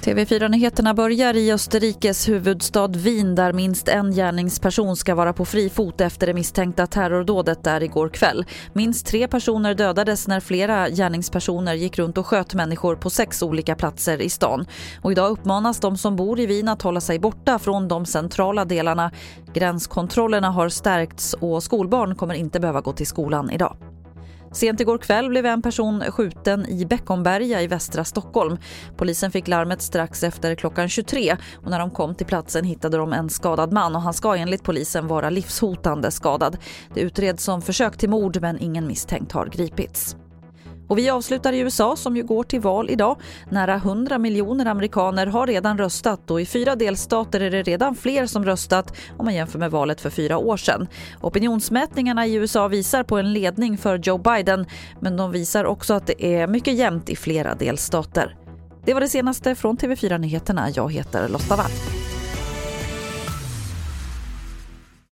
TV4-nyheterna börjar i Österrikes huvudstad Wien där minst en gärningsperson ska vara på fri fot efter det misstänkta terrordådet där igår kväll. Minst tre personer dödades när flera gärningspersoner gick runt och sköt människor på sex olika platser i stan. Och idag uppmanas de som bor i Wien att hålla sig borta från de centrala delarna. Gränskontrollerna har stärkts och skolbarn kommer inte behöva gå till skolan idag. Sent igår kväll blev en person skjuten i Beckomberga i västra Stockholm. Polisen fick larmet strax efter klockan 23 och när de kom till platsen hittade de en skadad man och han ska enligt polisen vara livshotande skadad. Det utreds som försök till mord men ingen misstänkt har gripits. Och vi avslutar i USA som ju går till val idag. Nära 100 miljoner amerikaner har redan röstat och i fyra delstater är det redan fler som röstat om man jämför med valet för fyra år sedan. Opinionsmätningarna i USA visar på en ledning för Joe Biden men de visar också att det är mycket jämnt i flera delstater. Det var det senaste från TV4 Nyheterna. Jag heter Lotta Wall.